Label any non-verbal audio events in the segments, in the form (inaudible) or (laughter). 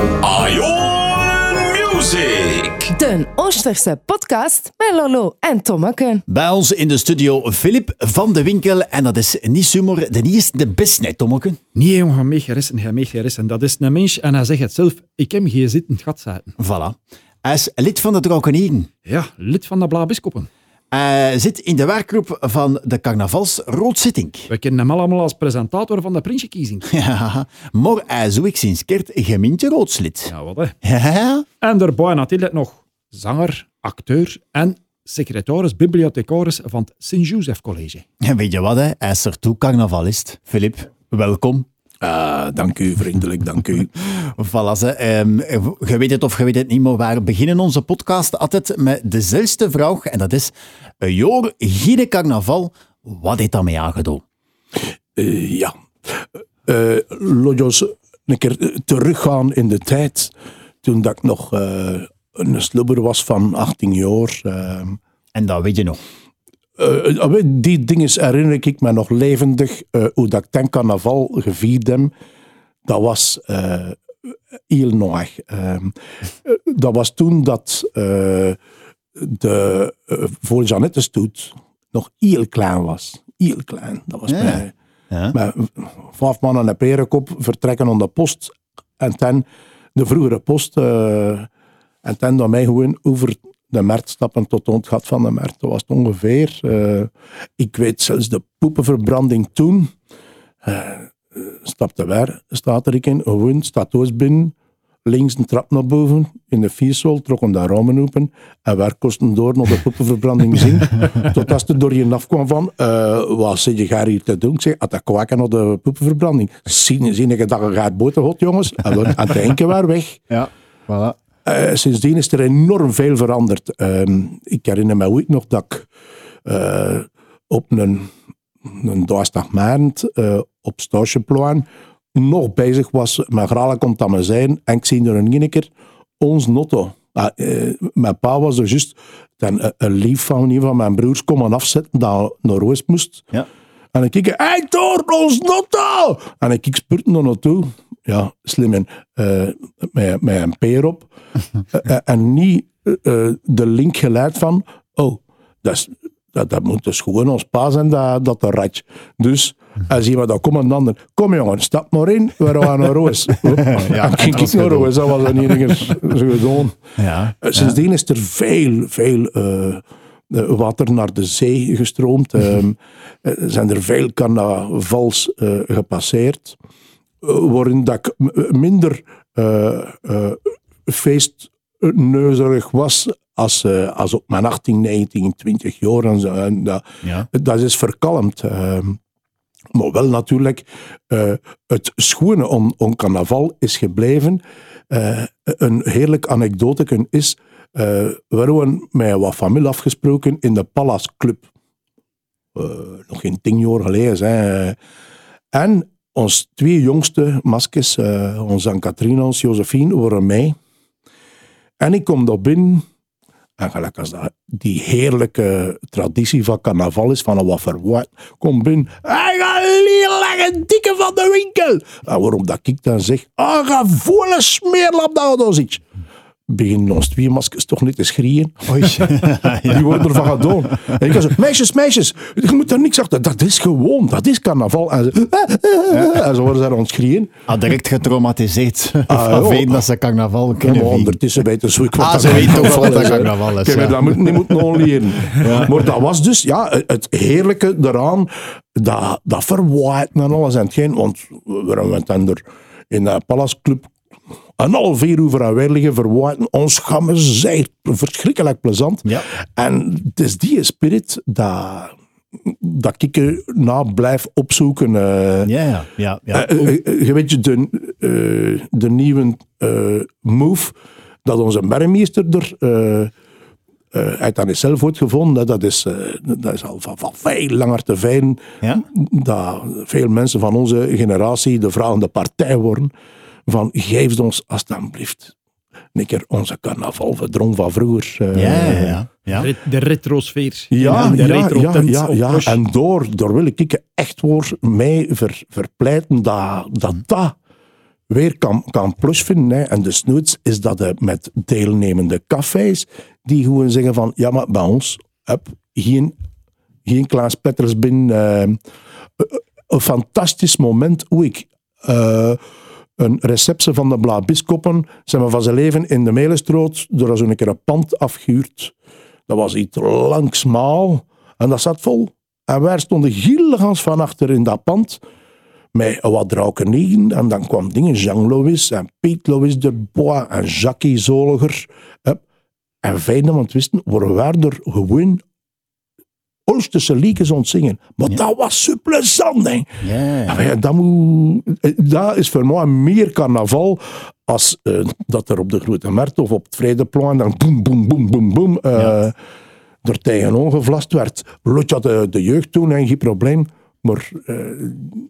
Ion Music. De Oosterse podcast met Lolo en Tommeke. Bij ons in de studio Filip van de Winkel. En dat is niet zomaar de eerste de best, net, Tommeke. Nee, jongen, hij meegeressen. Dat is een mens en hij zegt het zelf. Ik heb geen zitten gat zaten. Voilà. Hij is lid van de Draukenieren. Ja, lid van de Blaabiskoppen. Hij zit in de werkgroep van de Carnavals Roodzitting. We kennen hem allemaal als presentator van de Prinsjekiezing. (laughs) Ja, maar hij zoek sinds kert gemeente Roodslid. Ja, wat hè. Ja, En daarbij natuurlijk nog zanger, acteur en secretaris, bibliothecaris van het Sint-Joseph College. en weet je wat, hè? hij is er toe carnavalist. Filip, welkom. Ah, dank u, vriendelijk, dank u. (laughs) Voilà, ze. Ehm, je weet het of je weet het niet, maar we beginnen onze podcast altijd met dezelfde vraag. En dat is, een jaar geen carnaval, wat heeft dat mee aangedaan? Eh, ja. Eh ons een keer eh, teruggaan in de tijd. Toen dat ik nog eh, een slubber was van 18 jaar. eh, En dat weet je nog. Eh, die dingen herinner ik me nog levendig. eh, hoe dat ik ten carnaval gevierd heb. Dat was eh heel eh, dat was toen dat de voor Jeannette stoet nog heel klein was. Heel klein. Dat was Ja. bij, Ja. met vijf mannen en perenkop vertrekken aan de post. En ten de vroegere post. en ten dan mij gewoon over de markt stappen tot het gat van de markt. Dat was het ongeveer. eh, ik weet zelfs de poepenverbranding toen. eh, stapte waar, staat er ik in, gewoon, staat thuis binnen, links een trap naar boven, in de viersel, trokken daar ramen open, en waar kosten door naar de poepenverbranding zien, tot als er door je afkwam van, wat zit je gaar hier te doen? Ik zeg, had dat kwaken naar de poepenverbranding. Zien, zien ik dat je gaat boterhot, jongens, en we aan het denken waar weg. Ja, voilà. Eh, sindsdien is er enorm veel veranderd. Ehm, ik herinner me ooit nog dat ik eh, op een, een maand eh, op stageplan nog bezig was met gralen komt aan me zijn en ik zie er een keer ons notto. Ah, mijn pa was er juist een, lief van een van mijn broers komen afzetten dat naar Roos moest. Ja. En ik kijk, hey, door ons notto! En ik kijk spurten er naartoe. Ja, slim en eh, met, met een peer op. (laughs) Eh, eh, en niet de link geleid van, oh, dat, is, dat, dat moet dus gewoon ons pa zijn, dat, dat de ratje. Dus, als iemand dan komt een ander, kom jongen, stap maar in, we gaan (laughs) naar Roos. ja, en ging ik naar Roos, dat was enige (laughs) zo gedaan. Ja. Sindsdien is er veel, veel water naar de zee gestroomd. Eh, zijn er veel carnavals eh, gepasseerd. Eh, waarin dat ik m- minder eh, eh, feestneuzerig was als, eh, als op mijn 18, 19, 20 jaar. En dat, Ja. dat is verkalmd. ehm. maar wel natuurlijk, eh, het schone on, on carnaval is gebleven. Eh, een heerlijk anekdote is, eh, we hebben met wat familie afgesproken in de Palace Club. Eh, nog geen tien jaar geleden. Hè. En ons twee jongste maskers, eh onze Anne-Katrien en ons Josephine, waren mee. En ik kom daar binnen. En gelijk als dat die heerlijke traditie van carnaval is, van een wat verwaard, kom binnen. Hij gaat leggen dikke van de winkel. En waarom dat ik dan zeg, ah, ga volle smeerlap dat dat zit. Beginnen ons twee maskers toch niet te schreeuwen. (laughs) Die worden ervan gedaan. En ik zeg, meisjes, meisjes, je moet daar niks achter. Dat is gewoon, dat is carnaval. En ze, en zo worden ze aan ons schreeuwen. Ah, direct getraumatiseerd Ah, van dat ze carnaval Ja, kunnen vieren. ondertussen weten ze wat Ah, dat ze weten carnaval wat dat carnaval is, ja. dat moet, niet moeten aanleren. Maar dat was dus ja, het heerlijke eraan, dat, dat verwaait en alles en hetgeen. Want we hebben er in de Palace Club een half uur over aan weer liggen verwaaien. Ons gammen zij verschrikkelijk plezant. Ja. En het is die spirit dat, dat ik er na blijf opzoeken. eh, Ja, ja, ja. eh, eh, eh, je weet je, de, eh, de nieuwe eh, move dat onze bergmeester er eh eh, uit aan zichzelf wordt gevonden, dat is, eh, dat is al van, van veel langer te fijn Ja? dat veel mensen van onze generatie de vragende partij worden van geef ons alstublieft een keer onze carnaval verdrong van vroeger. eh. ja, ja, ja. De retrosfeer. Ja, de ja, retro ja. En door, door wil ik echt voor mij ver, verpleiten dat dat, dat weer kan, kan plusvinden. Hè. En de snoets is dat hij met deelnemende cafés, die gewoon zeggen van, ja, maar bij ons, heb geen, geen Klaas Petters binnen. eh, een fantastisch moment hoe ik eh, een receptie van de Blabiskoppen zijn we van zijn leven in de Melenstroot door zo'n keer een pand afgehuurd. Dat was iets langsmaal en dat zat vol. En wij stonden gilligans van achter in dat pand met wat draukenigen. En dan kwam dingen, Jean Louis en Piet Louis de Bois en Jackie Zoliger. En we het wisten, worden wij er gewoon Oosterse liedjes ontzingen. Maar dat was super plezant, hè. Ja. Ja, ja, dat, moet, eh, dat is voor mij meer carnaval als eh, dat er op de Grote Markt of op het Vredeplein dan boem, boem, boem, boem, boem eh, er tegen gevlast werd. Lot had de, de jeugd toen, hè, geen probleem. Maar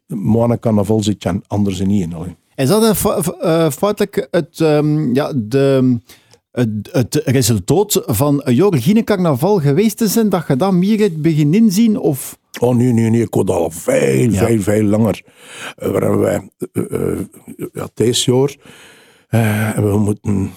uh, carnaval zit je anders in niet in. allee. Is dat een feitelijk het, ehm, ja, de, het, het resultaat van een Jorgine carnaval geweest te zijn, dat je dat meer hebt begin inzien? Of... Oh nee, nee, nee, ik had al veel, Ja. veel, veel langer. Uh, waar hebben wij, eh, eh, ja, deze jaar, we moeten,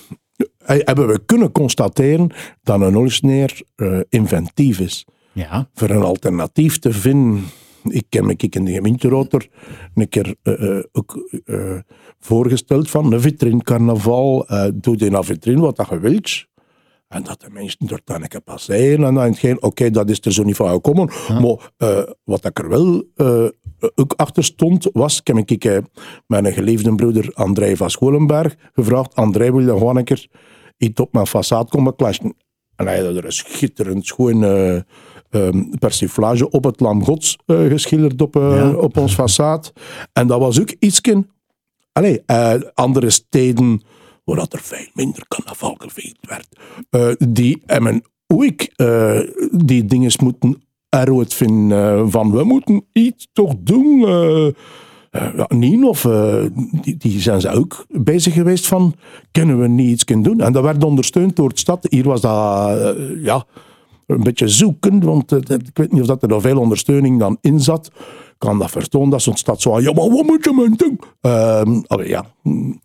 hebben we kunnen constateren dat een Olsneer inventief is. Ja. Voor een alternatief te vinden. Ik heb me ik in de gemeenterotor een keer eh, eh, ook eh, voorgesteld van een vitrine carnaval. doe in een vitrine wat dat je wilt. En dat de mensen er dan een keer passeren en dan geen, oké, dat is er zo niet van gekomen. Maar wat ik er wel ook achter stond, was, ik heb ik mijn geliefde broeder André van Scholenberg gevraagd, André wil je gewoon een keer iets op mijn façade komen klassen. En hij had er een schitterend schoon eh, ehm, persiflage op het Lam Gods eh, geschilderd op, eh, Ja. op ons façade. En dat was ook ietsken Allee, eh, andere steden waar dat er veel minder carnaval gevierd werd, die hebben ook die dingen moeten eruit vinden van we moeten iets toch doen. ja, Nien of die, die zijn ze ook bezig geweest van kunnen we niet iets kunnen doen? En dat werd ondersteund door de stad. Hier was dat ja, een beetje zoeken, want eh, ik weet niet of dat er nog veel ondersteuning dan in zat. Ik kan dat verstaan dat zo'n stad zo, ja, maar wat moet je men doen? Allee, ja. mm,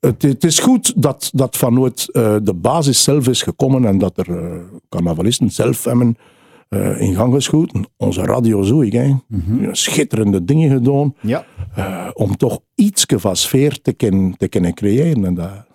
Het, het is goed dat, dat vanuit eh, de basis zelf is gekomen en dat er eh, carnavalisten zelf hebben eh, in gang geschoten. Onze radio zo, ik, hè. schitterende dingen gedaan ja. eh, om toch iets van sfeer te kunnen, te kunnen creëren. En dat,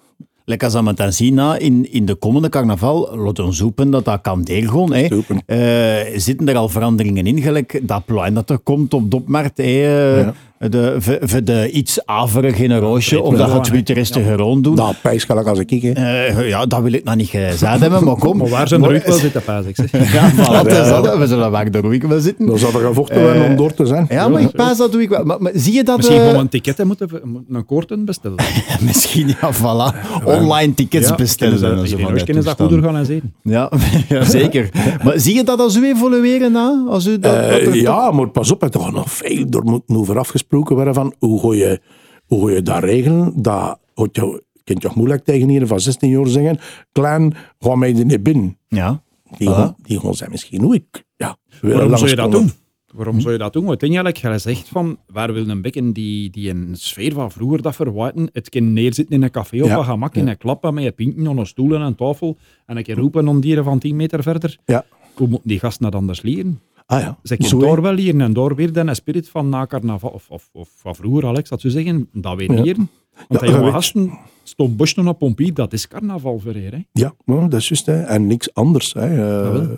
Lekker als we het dan zien na, in, in de komende carnaval, laat ons hopen dat dat kan deelgaan. hè. Eh, zitten er al veranderingen in, gelijk dat plein dat er komt op Dopmarkt, hè, eh, Ja. De, voor, voor de iets avere generatie, of wel dat je waar, het hè. witte restaurant doen. dat pijsgelijk als ik kijk. Eh, ja, dat wil ik nog niet gezegd hebben, maar kom. Maar waar zijn de wel zitten, pas ik zeg. (laughs) Ja, voilà, het is dat, we zullen waar de roeik wel zitten. Dan zou er gevochten worden om door te zijn. Ja, maar ik paas dat doe ik wel. Maar, maar zie je dat... Misschien eh, gewoon een ticket moeten, moeten een korten bestellen. (laughs) Misschien, ja, voilà. Online tickets bestellen. Kunnen en ze, zo van in dat kunnen ze dat goed toestand. organiseren. Ja, (laughs) ja, zeker. Maar zie je dat als u evolueren na? Als u dat, Eh, dat er ja, maar pas op, er toch nog veel door moeten over afgesproken worden van hoe ga je, hoe ga je dat regelen? Dat had je, kunt je toch moeilijk tegen hier van 16 jaar zeggen, klein, ga mij er niet binnen. Ja. Die, die gaan zijn misschien ook. Ja, willen Waarom zou je dat doen? Waarom zou je dat doen? Uiteindelijk, je zegt van, waar wil een bekken die, die een sfeer van vroeger dat verwachten, het kan neerzitten in een café op Ja, een gemak, in een klappen met je pinten aan een stoel en een tafel, en een keer roepen om dieren van 10 meter verder. Ja. Hoe moeten die gasten dat anders leren? Ah ja, Ze door wel leren en door weer dan een spirit van na carnaval, of, of, of van vroeger, Alex, dat zou zeggen, dat weer leren. Want Ja, jonge gasten, stond Boschen op Pompie, dat is carnaval voor hier, hè. Ja, ja, dat is juist. Hè. En niks anders. Hè. Eh,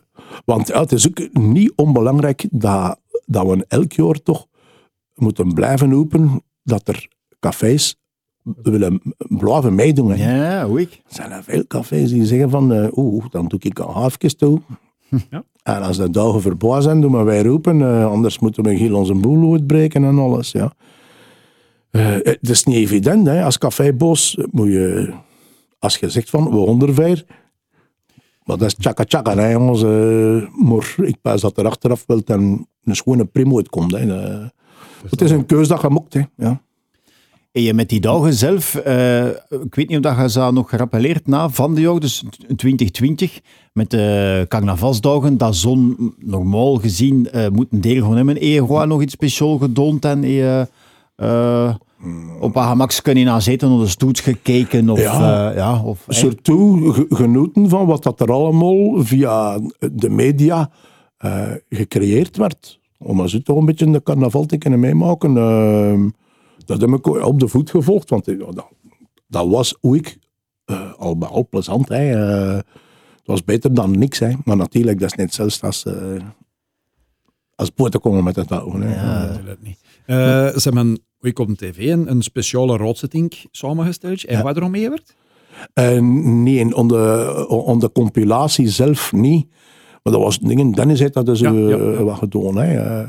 want ja, het is ook niet onbelangrijk dat, dat we elk jaar toch moeten blijven roepen dat er cafés willen blijven meedoen. Hè. Ja, hoe ik. Er zijn er veel cafés die zeggen van, eh, oeh, dan doe ik een halfjes toe. Ja. En als de dagen voorbij zijn, doen we wij roepen, eh, anders moeten we heel onze boel uitbreken en alles. Ja. Eh, het is niet evident, hè. als cafébos moet je, als je zegt van, we onderveer, maar dat is tjaka tjaka, hè, jongens. maar ik pas dat er achteraf wel dan een schone primo uitkomt. Hè. Het is een keus dat je mokt, hè. Ja. En je met die dagen zelf, eh, ik weet niet of dat je ze nog gerappeleerd na van de jaar, dus 2020, met de carnavalsdagen, dat zon normaal gezien eh moet een deel gaan hebben. Heb je nog iets speciaals gedoond en eh, eh, Op haar gemak kunnen naar zitten, naar de stoet gekeken of... Ja. ja, of Surtout ge- genoten van wat dat er allemaal via de media eh, gecreëerd werd. Om eens toch een beetje de carnaval te kunnen meemaken. Dat heb ik op de voet gevolgd, want eh, dat, dat was hoe ik eh, al bij al plezant. Hè. eh, het was beter dan niks, hè. maar natuurlijk, dat is net zelfs als, als poten komen met het touw. hè. Natuurlijk niet. Ze hebben ik op tv een, een speciale roodzetting samengesteld. En wat erom mee werd? Nee, on de, compilatie zelf niet. Maar dat was dingen, Dennis heeft dat dus Ja, ja, ja. wat gedaan. Hè.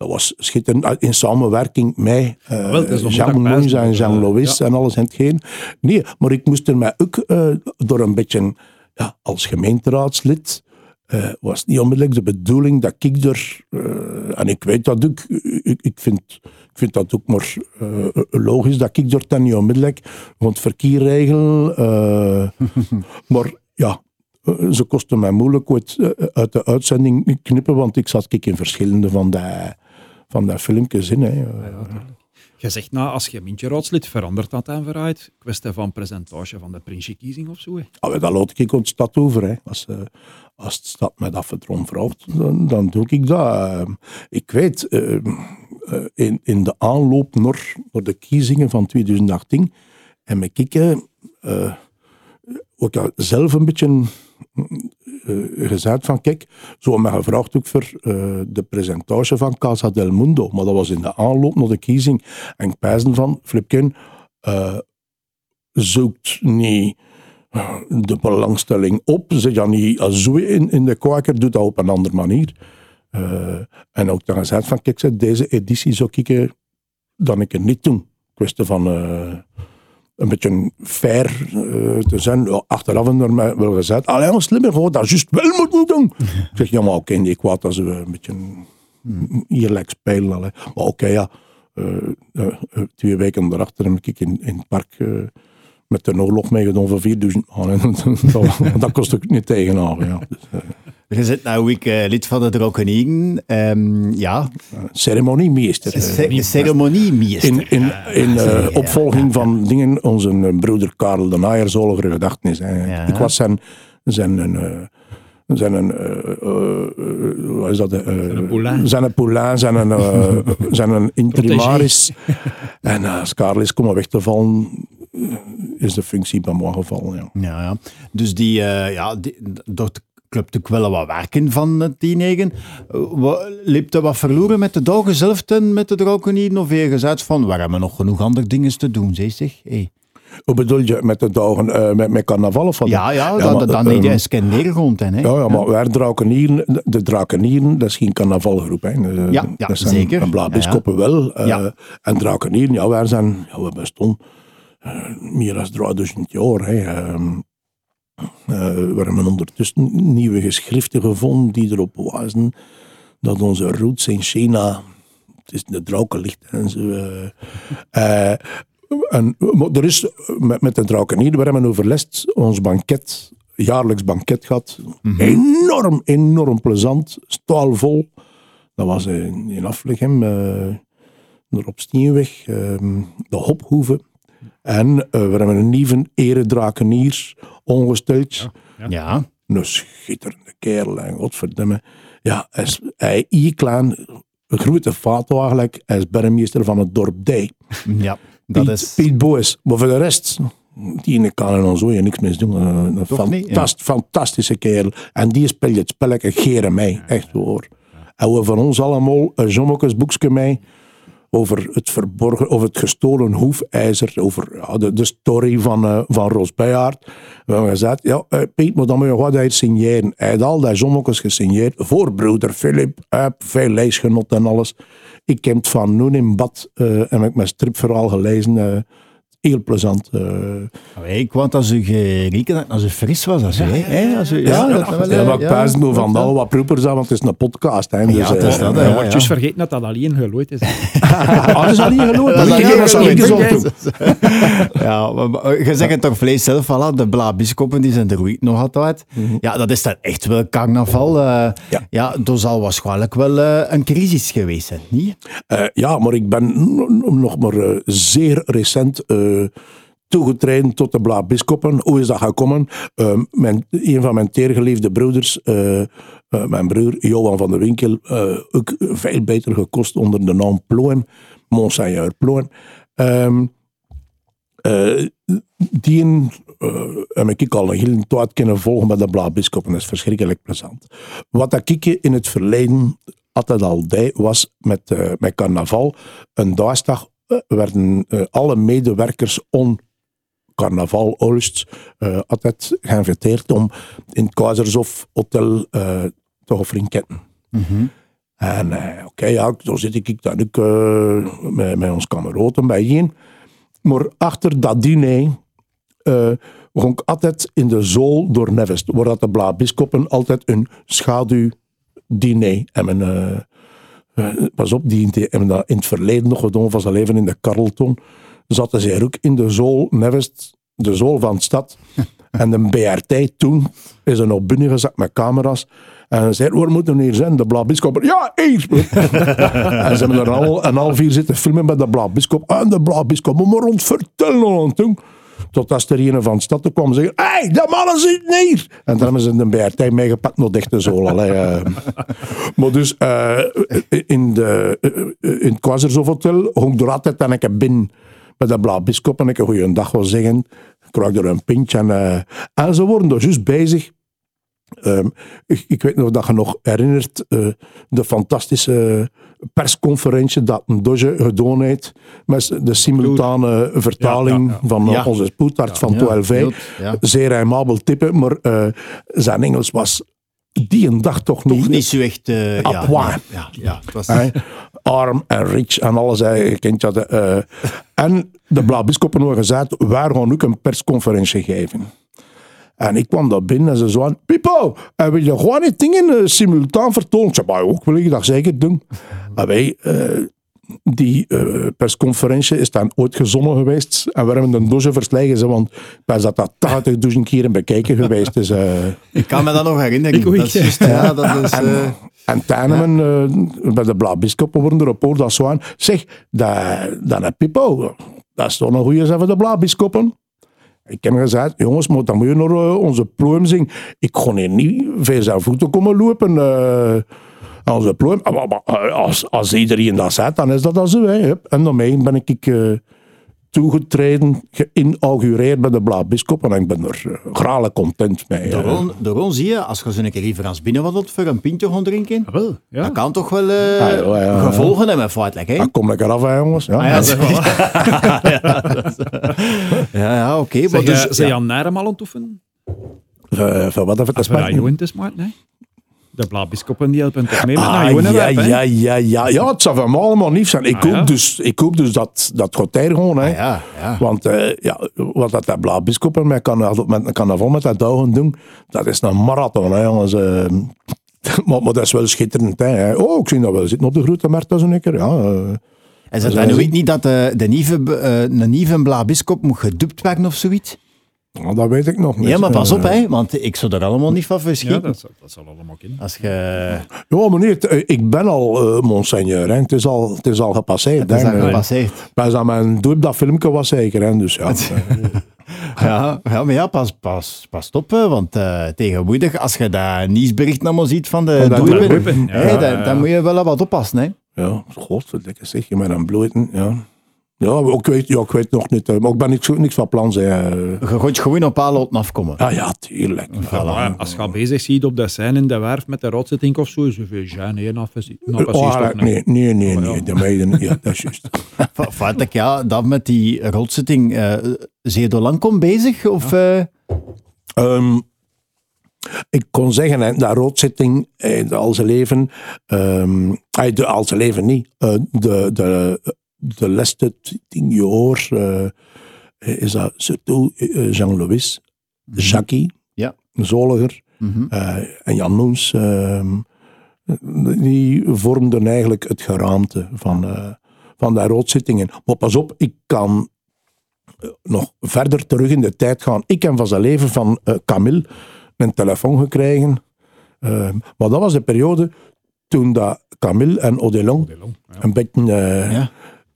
Eh, dat was schitterend uh, in samenwerking met eh, Wel, nog Jean ik Moens en Jean eh, Louis ja. en alles en hetgeen. Nee, maar ik moest er mij ook eh, door een beetje, ja, als gemeenteraadslid, eh, was het niet onmiddellijk de bedoeling dat ik er, eh, en ik weet dat ook, ik, ik, vind, ik vind dat ook maar eh, logisch dat ik er dan niet onmiddellijk rond verkeerregel, eh, (laughs) maar ja, eh, ze kosten mij moeilijk eh, uit de uitzending knippen, want ik zat kijk in verschillende van die, van die filmpjes in. Hè. Je zegt, nou, als je mintje raadslid verandert dat dan vooruit. Kwestie van presentatie van de prinsjekiezing of zo. hè. Ah, dat laat ik ons stad over. Hè. Als, eh, als de stad mij dat vertrouwen vraagt, dan, dan doe ik dat. Eh, ik weet, eh, in, in de aanloop naar, naar de kiezingen van 2018 en me kikken, ook al zelf een beetje eh, gezegd van, kijk, zo hebben gevraagd ook voor eh, de presentatie van Casa del Mundo, maar dat was in de aanloop naar de kiezing. En ik van, Flipkin, eh, zoekt niet de belangstelling op. Zet je niet zo in, in de kwaker, doet dat op een andere manier. Eh, en ook dan gezegd van, kijk, deze editie zou ik eh, dan ik het niet doen. Kwestie van eh, een beetje fair eh, te zijn. Ja, achteraf en mij wel gezegd, alleen maar slimmer, gewoon dat juist wel moeten doen. (laughs) ik zeg, ja, maar oké, niet kwaad als we een beetje eerlijk spelen. allee. Maar oké, ja. eh, eh, twee weken daarachter heb ik in, in het park met de oorlog meegedaan voor 4000 man. (laughs) Dat kost ook niet tegenhouden. Ja. Dus, Je zit nou ik eh, lid van de Drokenieren. Ehm ja, ceremoniemeester. ce- ceremoniemeester. in, in, in eh, opvolging van dingen, onze eh, broeder Karel de Naaier, zolgere gedachtenis. Ja. Ik was zijn, zijn, eh, zijn een, wat is dat? eh, Zijn poulain. Zijn poulain, zijn een, eh, (laughs) zijn een interimaris. (laughs) en eh, als Karel is komen weg te vallen, is de functie bij mij gevallen. Ja. Ja, ja. Dus die, eh ja, die, dat klopt ook wel wat werken van het teenegen. Liep er wat verloren met de dagen zelf en met de Drokenieren? Of je gezegd van, we hebben nog genoeg andere dingen te doen, zeg zeg. Hey. Hoe bedoel je met de dagen, eh, met, met carnaval of wat? Ja, ja, dan, dan eh, eens keer neergrond, hè. Ja, ja, maar wij drakenieren, de drakenieren, dat is geen carnavalgroep. Hè. Eh, Ja, ja, dat zijn zeker. Een blabiskoppen wel. eh, Ja. En drakenieren, ja, wij zijn, ja, we eh, meer dan 3000 jaar. Hè. Ehm, eh, we hebben ondertussen nieuwe geschriften gevonden die erop wijzen dat onze roots in China, het is de drakenlicht en zo. eh, eh, en, er is met, met de drakenier, we hebben overlast ons banket, jaarlijks banket gehad. Enorm, enorm plezant, staalvol. Dat was in, in Aflegem, daar op Stienweg, ehm, de Hophoeve. En we hebben een nieuwe eredrakenier ongesteld. Ja. Een schitterende kerel, en godverdomme. Ja, hij is, hij is klein, een grote foto eigenlijk. Hij is burgemeester van het dorp Dij. (laughs) Ja, dat Piet, is... Piet Boes. Maar voor de rest, die ene kan er dan zo je niks mis doen. Een Toch niet, ja. fantast, fantastische kerel. En die speelt het spelletje geren mij. Echt hoor. En we van ons allemaal een zommekes boekje mee over het verborgen, over het gestolen hoefijzer, over de, story van, eh van Roos. We hebben gezegd, ja, eh, Piet, maar dan moet je wat uit signeren. Hij had al die gesigneerd voor broeder Philip, eh, veel leesgenot en alles. Ik heb het van Noen in bad, eh, heb ik mijn stripverhaal gelezen, eh, heel plezant. eh. Allee, Ik wou dat ze gerieken dat als ze fris was. Als ze, hè, hè, als ze, ja, dat wel, ja, maar ik ja, van dat- al wat proepers aan, want het is een podcast. Hè, dus, Ja, het is eh, dat, hè. Je Ja, wordt ja. juist vergeten dat dat alleen gelooid is. (laughs) Ah, dat is al niet geloofd. Dat Dat is is gezond. (laughs) Ja, maar, maar je zegt het toch vlees zelf, voilà, de blaabiskoppen die zijn er roeit nog altijd. Ja, dat is dan echt wel carnaval. eh Ja. ja. er zal waarschijnlijk wel eh, een crisis geweest zijn, niet? Eh, ja, maar ik ben nog maar eh, zeer recent eh, toegetreden tot de Blaabiskoppen. Hoe is dat gekomen? Eh, mijn, een van mijn teergeliefde broeders, eh, eh, mijn broer Johan van der Winkel, ook veel beter gekost onder de naam Ploen, Monseigneur Ploen. Ehm, eh, die heb ik al een hele tijd kunnen volgen met de Blaabiskoppen. Dat is verschrikkelijk plezant. Wat ik in het verleden altijd al deed, was met, met carnaval. Een daagsdag eh, werden eh, alle medewerkers on carnaval Olst eh, altijd geïnviteerd om in het Kaisershof Hotel eh, te gaan frinketten. En eh, oké, ja, zo zit ik dan ook eh, met, met ons kameraden bijeen. Maar achter dat diner eh ging ik altijd in de zool door Nevest, waar dat de Blaabiskoppen altijd een schaduwdiner hebben. Pas op, die hebben dat in het verleden nog gedaan van zijn leven in de Carlton. Zaten zij er ook in de zool Nevest, de zool van de stad. (laughs) En de BRT toen is er nog binnen gezet met camera's. En zei, waar moeten we hier zijn? De Blaabiskop. Ja, hier! (laughs) en ze hebben er al een half uur zitten filmen met de Blaabiskop. En de Blaabiskop, maar ons vertellen al toen. Totdat er een van de stad kwam en zeggen, hé, hey, de mannen zitten hier! En dan hebben ze de BRT meegepakt naar dichte zool. allee, eh. (laughs) Maar dus, eh, in, de, eh, in het Hotel hong er altijd en ik binnen met de Blaabiskop en ik een goeie dag wil zeggen. Ik er een pintje en, eh, en ze worden er juist bezig. Ehm, ik, ik weet nog dat je nog herinnert eh, de fantastische persconferentie dat een Dodge gedaan heeft met de simultane vertaling Ja, ja, ja. van eh, onze spoedarts van Ja, 12 heel- ja. Zeer aimabel type, maar eh, zijn Engels was die een dag toch niet, Toch niet zo echt... eh, ja, ja, ja, het was... Arm en rich en alles. hè. Je kent dat. eh. en de Blaabiskoppen hebben gezegd, wij gaan ook een persconferentie geven. En ik kwam daar binnen en ze zo aan, Pipo, en wil je gewoon die dingen eh, simultaan vertonen? Ik zei, ook wil ik dat zeker doen. Maar wij, eh, die eh, persconferentie is dan ooit gezonnen geweest. En we hebben een doosje verslagen, ze, want pas dat dat 80.000 keer bekeken geweest is. eh. Ik kan me dat nog herinneren. Ik dat is ja, dat is... eh, En Tijnemen, eh, bij de Blaabiskoppen worden erop hoor dat zo aan. Zeg, dat, dat een Pippo, dat is toch een goeie voor de Blaabiskoppen? Ik heb gezegd, jongens, maar dan moet je naar eh, onze ploem zingen. Ik kon hier niet veel zijn voeten komen lopen. eh aan onze ploem. Maar, eh, als, als iedereen dat zegt, dan is dat al zo. Hè. En daarmee ben ik eh, toegetreden, geïnaugureerd bij de Blaabiskoppen. En ik ben er uh, content mee. eh. Daarom, daarom zie je, als je zo'n keer even als binnenwandelt voor een pintje gaan drinken, Ah, wel, ja. dat kan toch wel eh, Ah, ja, ja, ja. gevolgen hebben, feitelijk. Hè? Dan kom lekker af, hè, jongens. Ja. Ah, ja, zeg maar. ja, dat is- ja, ja, oké. maar Zeg, dus, dus, zijn ja. je aan Nerem al aan het oefenen? Eh, van wat even te Als we dat spreken. Johan te smart, nee? De Blaabiskoppen die helpen toch mee met Ah, naar Johan ja, ja, ja, ja, ja, het zou van me allemaal niet zijn. Ik, Ah, hoop, ja. dus, ik hoop dus dat dat gaat er gewoon. Hè. Ah, ja, ja. Want eh, ja, wat dat, dat Blaabiskoppen met carnaval, met carnaval met dat dagen doen, dat is een marathon. Hè, jongens. eh. (laughs) maar, maar dat is wel schitterend. Hè. Oh, ik zie dat wel zitten op de grote markt als een keer. Ja, eh. En ze Zo dan weet niet dat de, de nieuwe, eh, een nieuwe blaabiskop moet gedubt worden of zoiets? Ja, dat weet ik nog niet. Ja, maar pas op, Eh, hè, want ik zou er allemaal niet van Ja, verschieten. dat, zal- dat zal allemaal kunnen. Als je... Ja, meneer, eh, ik ben al uh, monseigneur. Hè. Het, is al, het is al gepasseerd. Het is al gepasseerd. Pas aan mijn doep dat filmpje was zeker. Hè. Dus ja. (laughs) Ja, ja, maar ja, pas, pas, pas op, hè, want eh, tegenwoordig, als je dat nieuwsbericht allemaal ziet van de ja, hè, ja, dan, ja. dan moet je wel wat oppassen. Hè. Ja, godverdikke zeg, je met een bloeiten, ja. Ja, maar ik weet, ja, ik weet nog niet, eh, maar ik ben niks, niks van plan, zeg. eh. Je gaat gewoon op alle laten afkomen. Ja, ja, tuurlijk. Maar ja, als je al bezig ziet op de scène in de werf met de rotzitting of zo, zijn hier na precies. Na Oh, nee, nee, nee, Oh, ja. nee, de meiden, ja, dat is juist. (laughs) Feitelijk, ja, dat met die rotzitting, eh zie je er lang kom bezig? Of, eh, Ehm, ik kon zeggen, hè, dat roodzitting, eh, al zijn leven, ehm, eh, de, al zijn leven niet, eh, de, de, de laatste tien jaar eh, is dat surtout eh, Jean-Louis, Jackie, Ja. Zoliger Mhm. eh, en Jan Moens. ehm, die vormden eigenlijk het geraamte van, van de roodzittingen. Maar pas op, ik kan nog verder terug in de tijd gaan. Ik heb van zijn leven van Camille een telefoon gekregen. Ehm, maar dat was de periode toen dat Camille en Odelon Delon, ja. een beetje Ja.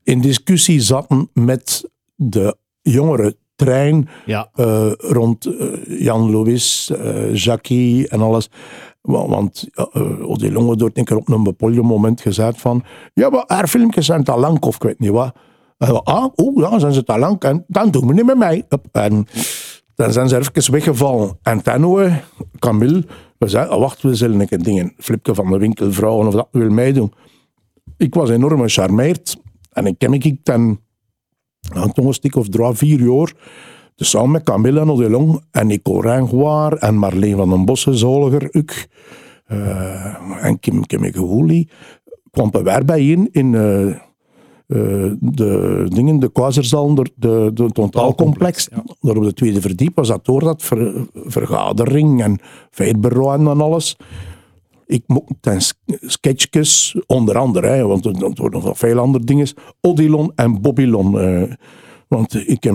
In discussie zaten met de jongere trein Ja. eh, rond eh, Jan Louis, eh, Jackie en alles. Wa- Want ja, Odelon had ooit een keer op een bepaald moment gezegd van ja, maar haar filmpjes zijn te lang of ik weet niet wat. En we, ah, oh ja, zijn ze te lang? En dan doen we niet met mij. En dan zijn ze even weggevallen. En toen, eh, Camille, we zeiden, ah, wacht, we zullen een keer dingen, Flipke van de winkelvrouwen of dat wil meedoen. Ik was enorm gecharmeerd. En ik ken ik dan, een stuk of drie, vier jaar, dus samen met Camille en Odelong en Nico Rijngoire en Marleen van den Bossen, Zoliger, ook, eh, en Kim, Kim Gewoeli, kwam bij bijeen in eh, de dingen, de Kwazerzaal, de, de, de totaalcomplex. Ja. Daar op de tweede verdiep was dat door dat ver- vergadering en feitbureau en alles. Ik mocht ten sk- sketchjes, onder andere, hè, want er worden nog veel andere dingen. Odilon en Bobbilon. eh, want ik heb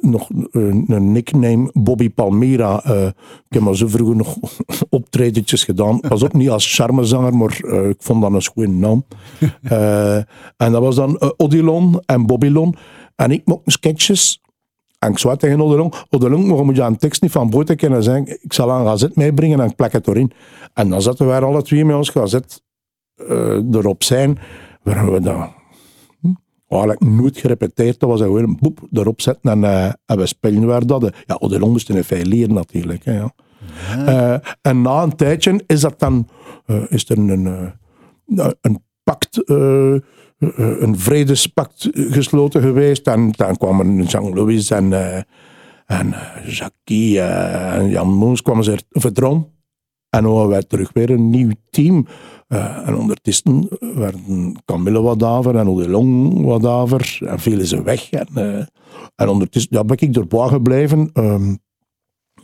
nog een, nickname, Bobby Palmira. eh, ik heb maar zo vroeger nog (laughs) optredentjes gedaan. Was ook niet als charmezanger, maar eh, ik vond dat een schoon naam. (laughs) En dat was dan Odilon en Bobbilon. En ik mocht sketches. En ik zei tegen Odelong, Odelong, maar moet je een tekst niet van buiten kennen zeggen. Ik zal een gazet meebrengen en ik plak het erin. En dan zaten wij alle twee met ons gazet eh, erop zijn. Waar we dat hm, eigenlijk nooit gerepeteerd. Dat was gewoon een boep erop zetten en, eh, en we spelen waar dat. Ja, Odelong moest in veel leren natuurlijk. Hè, ja. Eh, en na een tijdje is dat dan is er een, een pact, een vredespact gesloten geweest. En dan kwamen Jean-Louis en, eh, en eh, Jackie eh, en Jan Moens kwamen ze er verdrongen. En dan hadden wij terug weer een nieuw team. Eh, en ondertussen werden Camille Wadaver en Odelong Wadaver. En vielen ze weg. En, eh, en ondertussen ja, ben ik erbij gebleven. Ehm,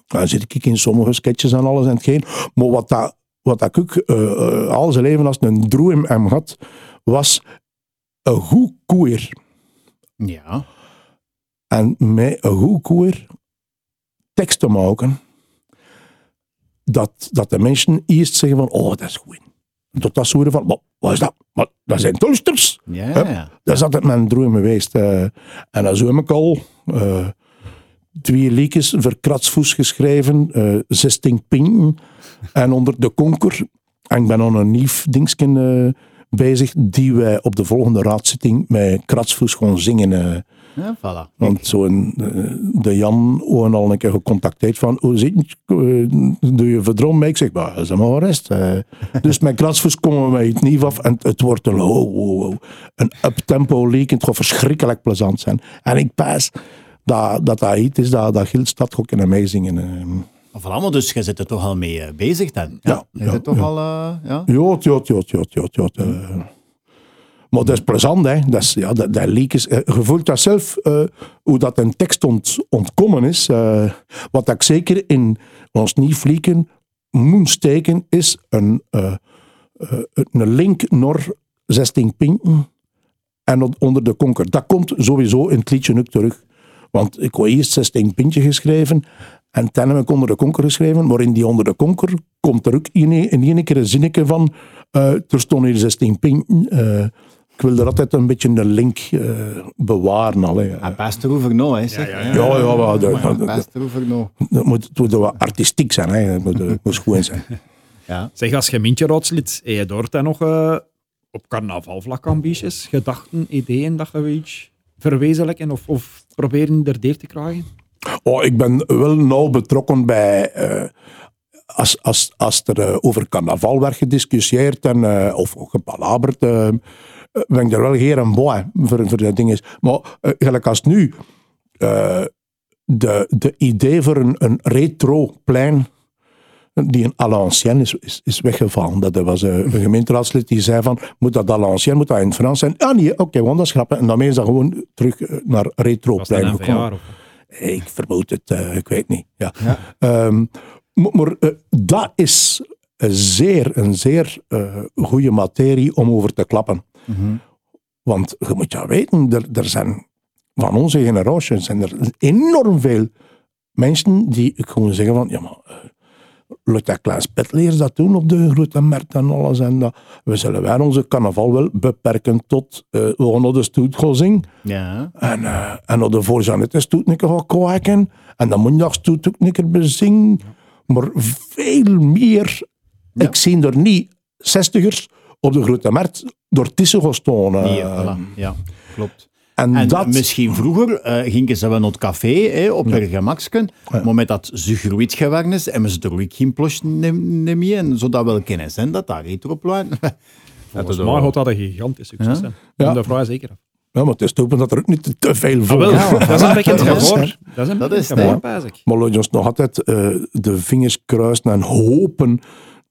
dan zit ik in sommige sketches en alles en hetgeen. Maar wat, dat, wat dat ik eh, eh, al zijn leven als een droom hem had, was een goed koer. Ja. En met een goed koer tekst te maken, dat, dat de mensen eerst zeggen van, oh, dat is goed. Tot dat horen van, wat, wat is dat? Dat zijn tolsters. Ja. Hup. Dat is altijd mijn droom geweest. eh. en dan zo heb ik al eh, twee liedjes voor Kratsvoes geschreven, eh 16 pinten en onder de konker. En ik ben aan een nieuw dingetje bezig die wij op de volgende raadzitting met Kratsvoes gaan zingen. eh. Ja, voilà. Want zo'n, eh, de Jan ook al een keer gecontacteerd van, hoe zit het? Eh, Doe je verdrom mee? Ik zeg, maar, dat is maar rest. (laughs) dus met Kratsvoes komen we het niet af en het, wordt een, oh, oh, oh, een up-tempo leak. Het gaat verschrikkelijk plezant zijn. En ik pas dat dat, dat iets is, dat, dat Gildstad ook kunnen meezingen. Voilà, maar dus je zit er toch al mee eh, bezig dan? Ja, Je zit toch al... eh, ja? Ja, ja. eh. Maar dat is plezant, hè. Dat, is, ja, dat, dat leak is... eh, Je voelt dat zelf, hoe dat een tekst ont, ontkomen is. wat ik zeker in ons nieuw vliegen moet steken, is een, eh, een link naar 16 pinten en on- onder de konker. Dat komt sowieso in het liedje ook terug. Want ik had eerst 16 pintje geschreven en ik onder de konker geschreven, maar in die onder de konker komt er ook in, in één keer een zinnetje van eh, er stonden hier 16 pinten. eh, ik wil er altijd een beetje een link eh, bewaren. Al, hè. Hij past er over nou, hè, zeg. ja, Ja, ja, maar over nou. dat moet, het moet wel artistiek zijn. Hè. Het moet, het moet goed zijn. Ja. Zeg, als je Mintje raadslid, heb je daar dan nog eh, op carnavalvlak ambities, gedachten, ideeën dat je weet verwezenlijken of, of proberen er deer te krijgen? Oh, ik ben wel nauw betrokken bij. eh, als, als, als er eh, over carnaval werd gediscussieerd en, eh, of gepalaberd, ben ik er wel heer en boy voor, voor dat ding is. Maar gelijk als nu, de, de idee voor een, een retro plein die een à l'ancienne is, is, is weggevallen. Dat er was een gemeenteraadslid die zei van, moet dat à l'ancienne, moet dat in het Frans zijn? Ah nee, oké, want dat is grappig. En daarmee is dat gewoon terug naar retro-plein gekomen. Ik vermoed het, eh, ik weet niet. Ja. Ehm, maar maar, eh, dat is een zeer, een zeer eh, goede materie om over te klappen. Want je moet ja weten, er, er zijn van onze generatie zijn er enorm veel mensen die gewoon zeggen van, ja maar, dat Klaas Petleers dat doen op de grote markt en alles. En dat. We zullen wij onze carnaval wel beperken tot uh, we gaan naar de stoet gaan zingen. Ja. En, uh, en op de voorzanet stoet een keer gaan kwaken. En dan moet je nog stoet ook een keer bezingen. Maar veel meer. Ik zie er niet zestigers op de grote markt door tussen gaan staan. Voilà. Ja, klopt. En, En dat, misschien vroeger uh, gingen ze wel naar het café hè, op hun gemaksken, ja. maar met dat ze groeit geworden is, hebben ze er ook geen plots meer en zodat wel kennis zijn dat (laughs) dat retroplan. Volgens mij had dat een gigantisch succes. Ja. ja. De vraag zeker af. Ja, maar het is open dat er ook niet te veel voor ah, ja, Dat is een (laughs) beetje het gevoor. Dat is een beetje het gevoor, Maar laat ons nog altijd uh, de vingers kruisen en hopen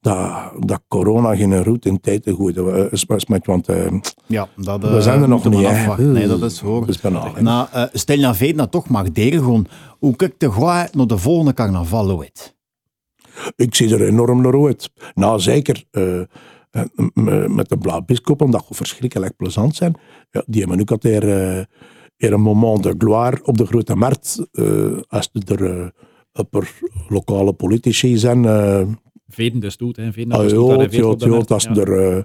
dat, dat corona geen route in tijd te gooien is, want uh, ja, dat, uh, we zijn er nog niet. Afwachten. Nee, dat is hoor. Dus nou, uh, stel je nou dat toch mag delen gewoon. Hoe kijkt de gooi naar de volgende carnaval ooit? Ik zie er enorm naar uit. Nou, zeker met de Blauw-Biskoppen, dat gaat verschrikkelijk plezant zijn. Ja, die hebben ook altijd uh, een moment de gloire op de grote markt. Als er upper lokale politici zijn. Veden de stoet, hè. Veden ah, ja, als ja. er... Uh,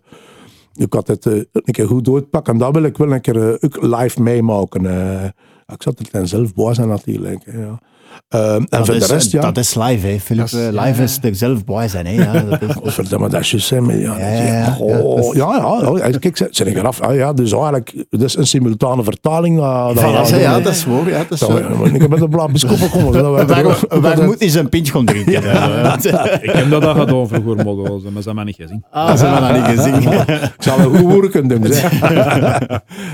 ik had het uh, een keer goed doorpakken. En dat wil ik wel een keer uh, live meemaken. Ik zat er dan zelf bij zijn natuurlijk. Ja. Uh, en dat voor is, de rest, ja. Dat is live, hè, Philip. Is, live ja. is er zelf bij zijn, hè. Ja, (laughs) dat is, verdomme, dat is juist, hè. Ja, ja, ja, oh, ja, ja. Kijk, zet ik eraf. Ah, ja, dus eigenlijk, dat is een simultane vertaling. Uh, dat ja, ja, ja, dat is waar. Ja, dat is zo. Ik heb met de blauw biskoppen komen. Waar moet hij zijn pintje gaan drinken? (laughs) ik heb dat al gedaan vroeger, maar ze hebben mij niet gezien. Ah, ze hebben mij niet gezien. (laughs) Ik zal een goed woord kunnen doen.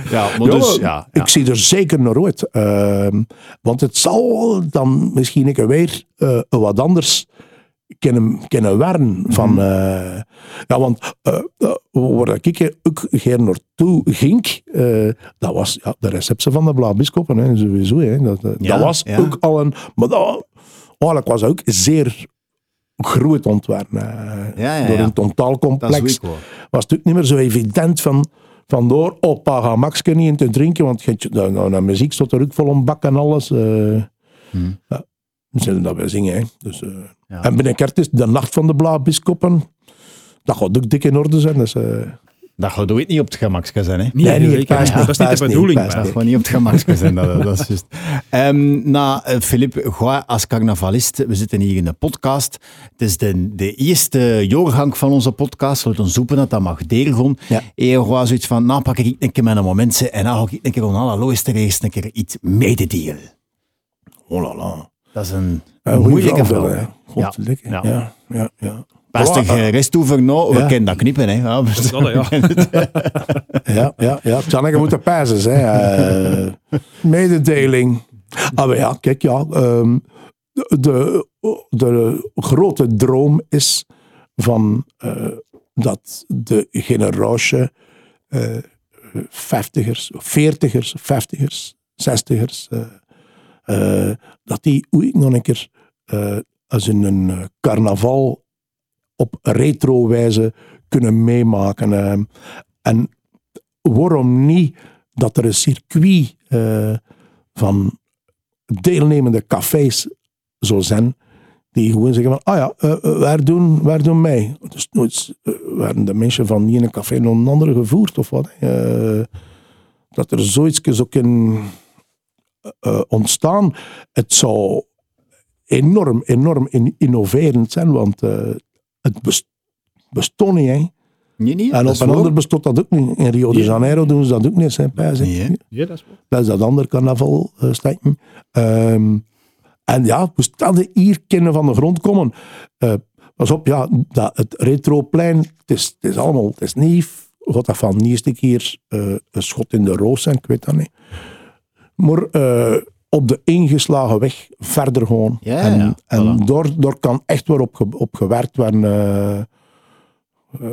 Ja, maar dus, ja. Ik zie er zeker naar uit. Want het zal dan misschien een keer weer uh, wat anders kunnen, kunnen werden. Van, uh, ja, want uh, waar ik ook geen naartoe ging, dat was ja, de receptie van de Blauw-Biskoppen, hè, sowieso. Hè. Dat, ja, dat was ja. ook al een... Maar dat eigenlijk was ook zeer groot ontwerp. Ja, Door een totaalcomplex was het ook niet meer zo evident van vandoor opa ga Max niet in te drinken, want je, nou, nou, nou, muziek stond er ook vol om bak en alles. Uh, hmm. ja, we zullen dat wel zingen. Hè. Dus, uh, ja. En binnenkort is de nacht van de Blauw-Biskoppen. Dat gaat ook dik in orde zijn. Dus, uh, dat gaat ooit niet op het gemakske zijn, hè? Nee, nee, nee dat, is, dat is niet de bedoeling. Dat gaat niet op het gemakske zijn, dat, dat is juist. Um, nou, Filip, uh, als carnavalist, we zitten hier in de podcast. Het is de, de eerste jaargang van onze podcast. We moeten zoeken dat dat mag delen. Ja. En je gewoon zoiets van, nou pak ik een keer mijn momenten en dan ga ik een keer van allerlooiste eerst een keer iets mededelen. Oh la la. Dat is een, een moeilijke vraag. Ja. Ja. ja, ja, ja. Beste gerest over nou, we ja. kennen dat knippen, hè. Ja, dat (laughs) ja. ja, ja, ja. Tjanneke moet er pijzen, hè. Uh, mededeling. Ah, maar ja, kijk, ja. Um, de, de grote droom is van uh, dat de generatie uh, vijftigers, veertigers, vijftigers, zestigers, uh, dat die ooit nog een keer als in een carnaval op retro-wijze kunnen meemaken. En waarom niet dat er een circuit van deelnemende cafés zou zijn, die gewoon zeggen van, ah ja, waar, doen, waar doen mij? Dus nooit werden de mensen van die in een café naar een andere gevoerd of wat. dat er zoiets zou kunnen ontstaan. Het zou enorm, enorm innoverend zijn, want het best, bestond niet, hè. Nee, niet. En op een ander bestond dat ook niet. In Rio de Janeiro doen ze dat ook niet, zijn pijs. Nee, ja, dat is wel. Dat is dat andere carnaval uh. Um, en ja, we staan hier kennen van de grond komen. Uh, pas op, ja, dat, het retroplein, het is, het is allemaal, het is nieuw. God dat van de eerste keer uh, een schot in de roos zijn, ik weet dat niet. Maar op de ingeslagen weg verder gewoon. Ja, en ja, en voilà. daar, daar kan echt weer op, op gewerkt worden. eh, eh,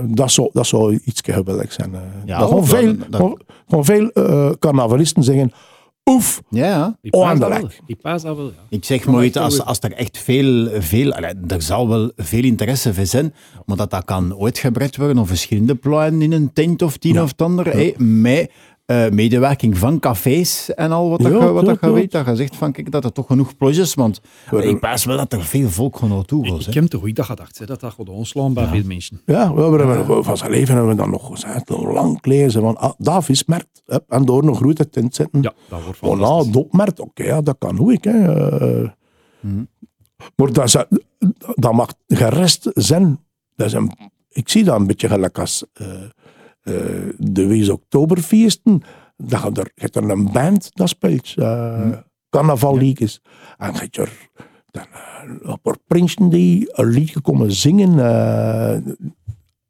dat, zou, dat zou iets geweldig zijn. eh. Ja, dat gewoon veel, dat- gewoon- gewoon veel eh, carnavalisten zeggen, oef, Ja, ja. Die Oh, paas aan de dat wel. ja. Ik zeg nooit, echt als, als er echt veel, veel er zal wel veel interesse voor zijn, maar dat dat kan uitgebreid worden op verschillende plannen in een tent of tien of het ander, hey, met eh, medewerking van cafés en al wat, dat, Ja, je, wat ja, dat ja. weet, dat je zegt van kijk, dat er toch genoeg plus is, want ik pas wel dat er veel volk gewoon naartoe wil. Ik hè. heb te goed dat gedacht, hè, dat dat gaat onslaan bij veel mensen. Ja, we hebben, van zijn leven hebben we dan nog gezegd, lang lezen van, ah, dat hè, En door nog grote tent zetten. Ja, dat wordt Oh, fantastisch. nou, dopmerkt, oké, ja, dat kan hoe ik. Hè. eh. Maar dat, is- dat mag gerest zijn. Dat is een, ik zie dat een beetje gelijk als eh, eh, de Wees Oktoberfeesten. Dat je er, je er een band dat speelt. Uh, Carnavalliedjes. En je er dan, eh, een prinsen die een liedje komen zingen. eh,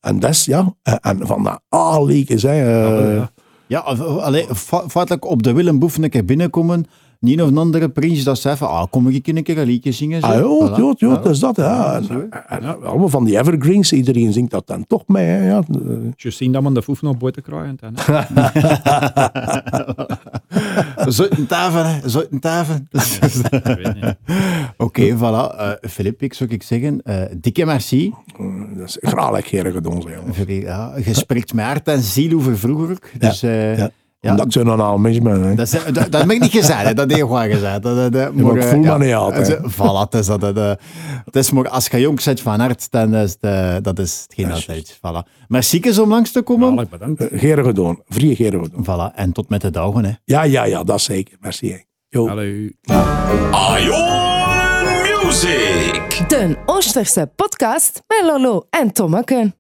en dat is, ja, en, van dat A-liedjes. hè, eh, ja. Ja, allee, feitelijk op de Willem Boef een keer binnenkomen, niet of een andere prins dat zei van, ah, kom ik een keer een liedje zingen? zo. Ah, ja, Voilà. ja, ja, dat is dat. Ja. En, allemaal van die evergreens, iedereen zingt dat dan toch mee. Hè, ja. Eh, Je ziet dat men de foef nog buiten krijgt. Zo'n tafel, hè. (laughs) Zo'n tafel. Ik weet niet. Oké, voilà. Eh Filip, ik zou ik zeggen, eh, dikke merci. Dat is graag heren gedaan. ja, je spreekt met hart en ziel over vroeger. Dus, eh, Ja. Ja. Omdat ik zo een al mis ben. Hè. Dat, is- dat, dat heb ik niet gezegd, hè. dat heb gewoon gezegd. Dat, dat, dat, maar ik voel me niet is- Voilà, het is, dat, dat, dat- het is maar als je jong bent van hart, dan is het, eh, dat is hetgeen dat het is. Voilà. Merci om langs te komen. Zalig, bedankt. Eh, Heren gedaan. Vrije heren gedaan. Voilà, en tot met de dagen. Hè. Ja, ja, ja, dat zeker. Merci. Jo. Hallo. Ion Music. De Oosterse podcast met Lolo en Tommeke.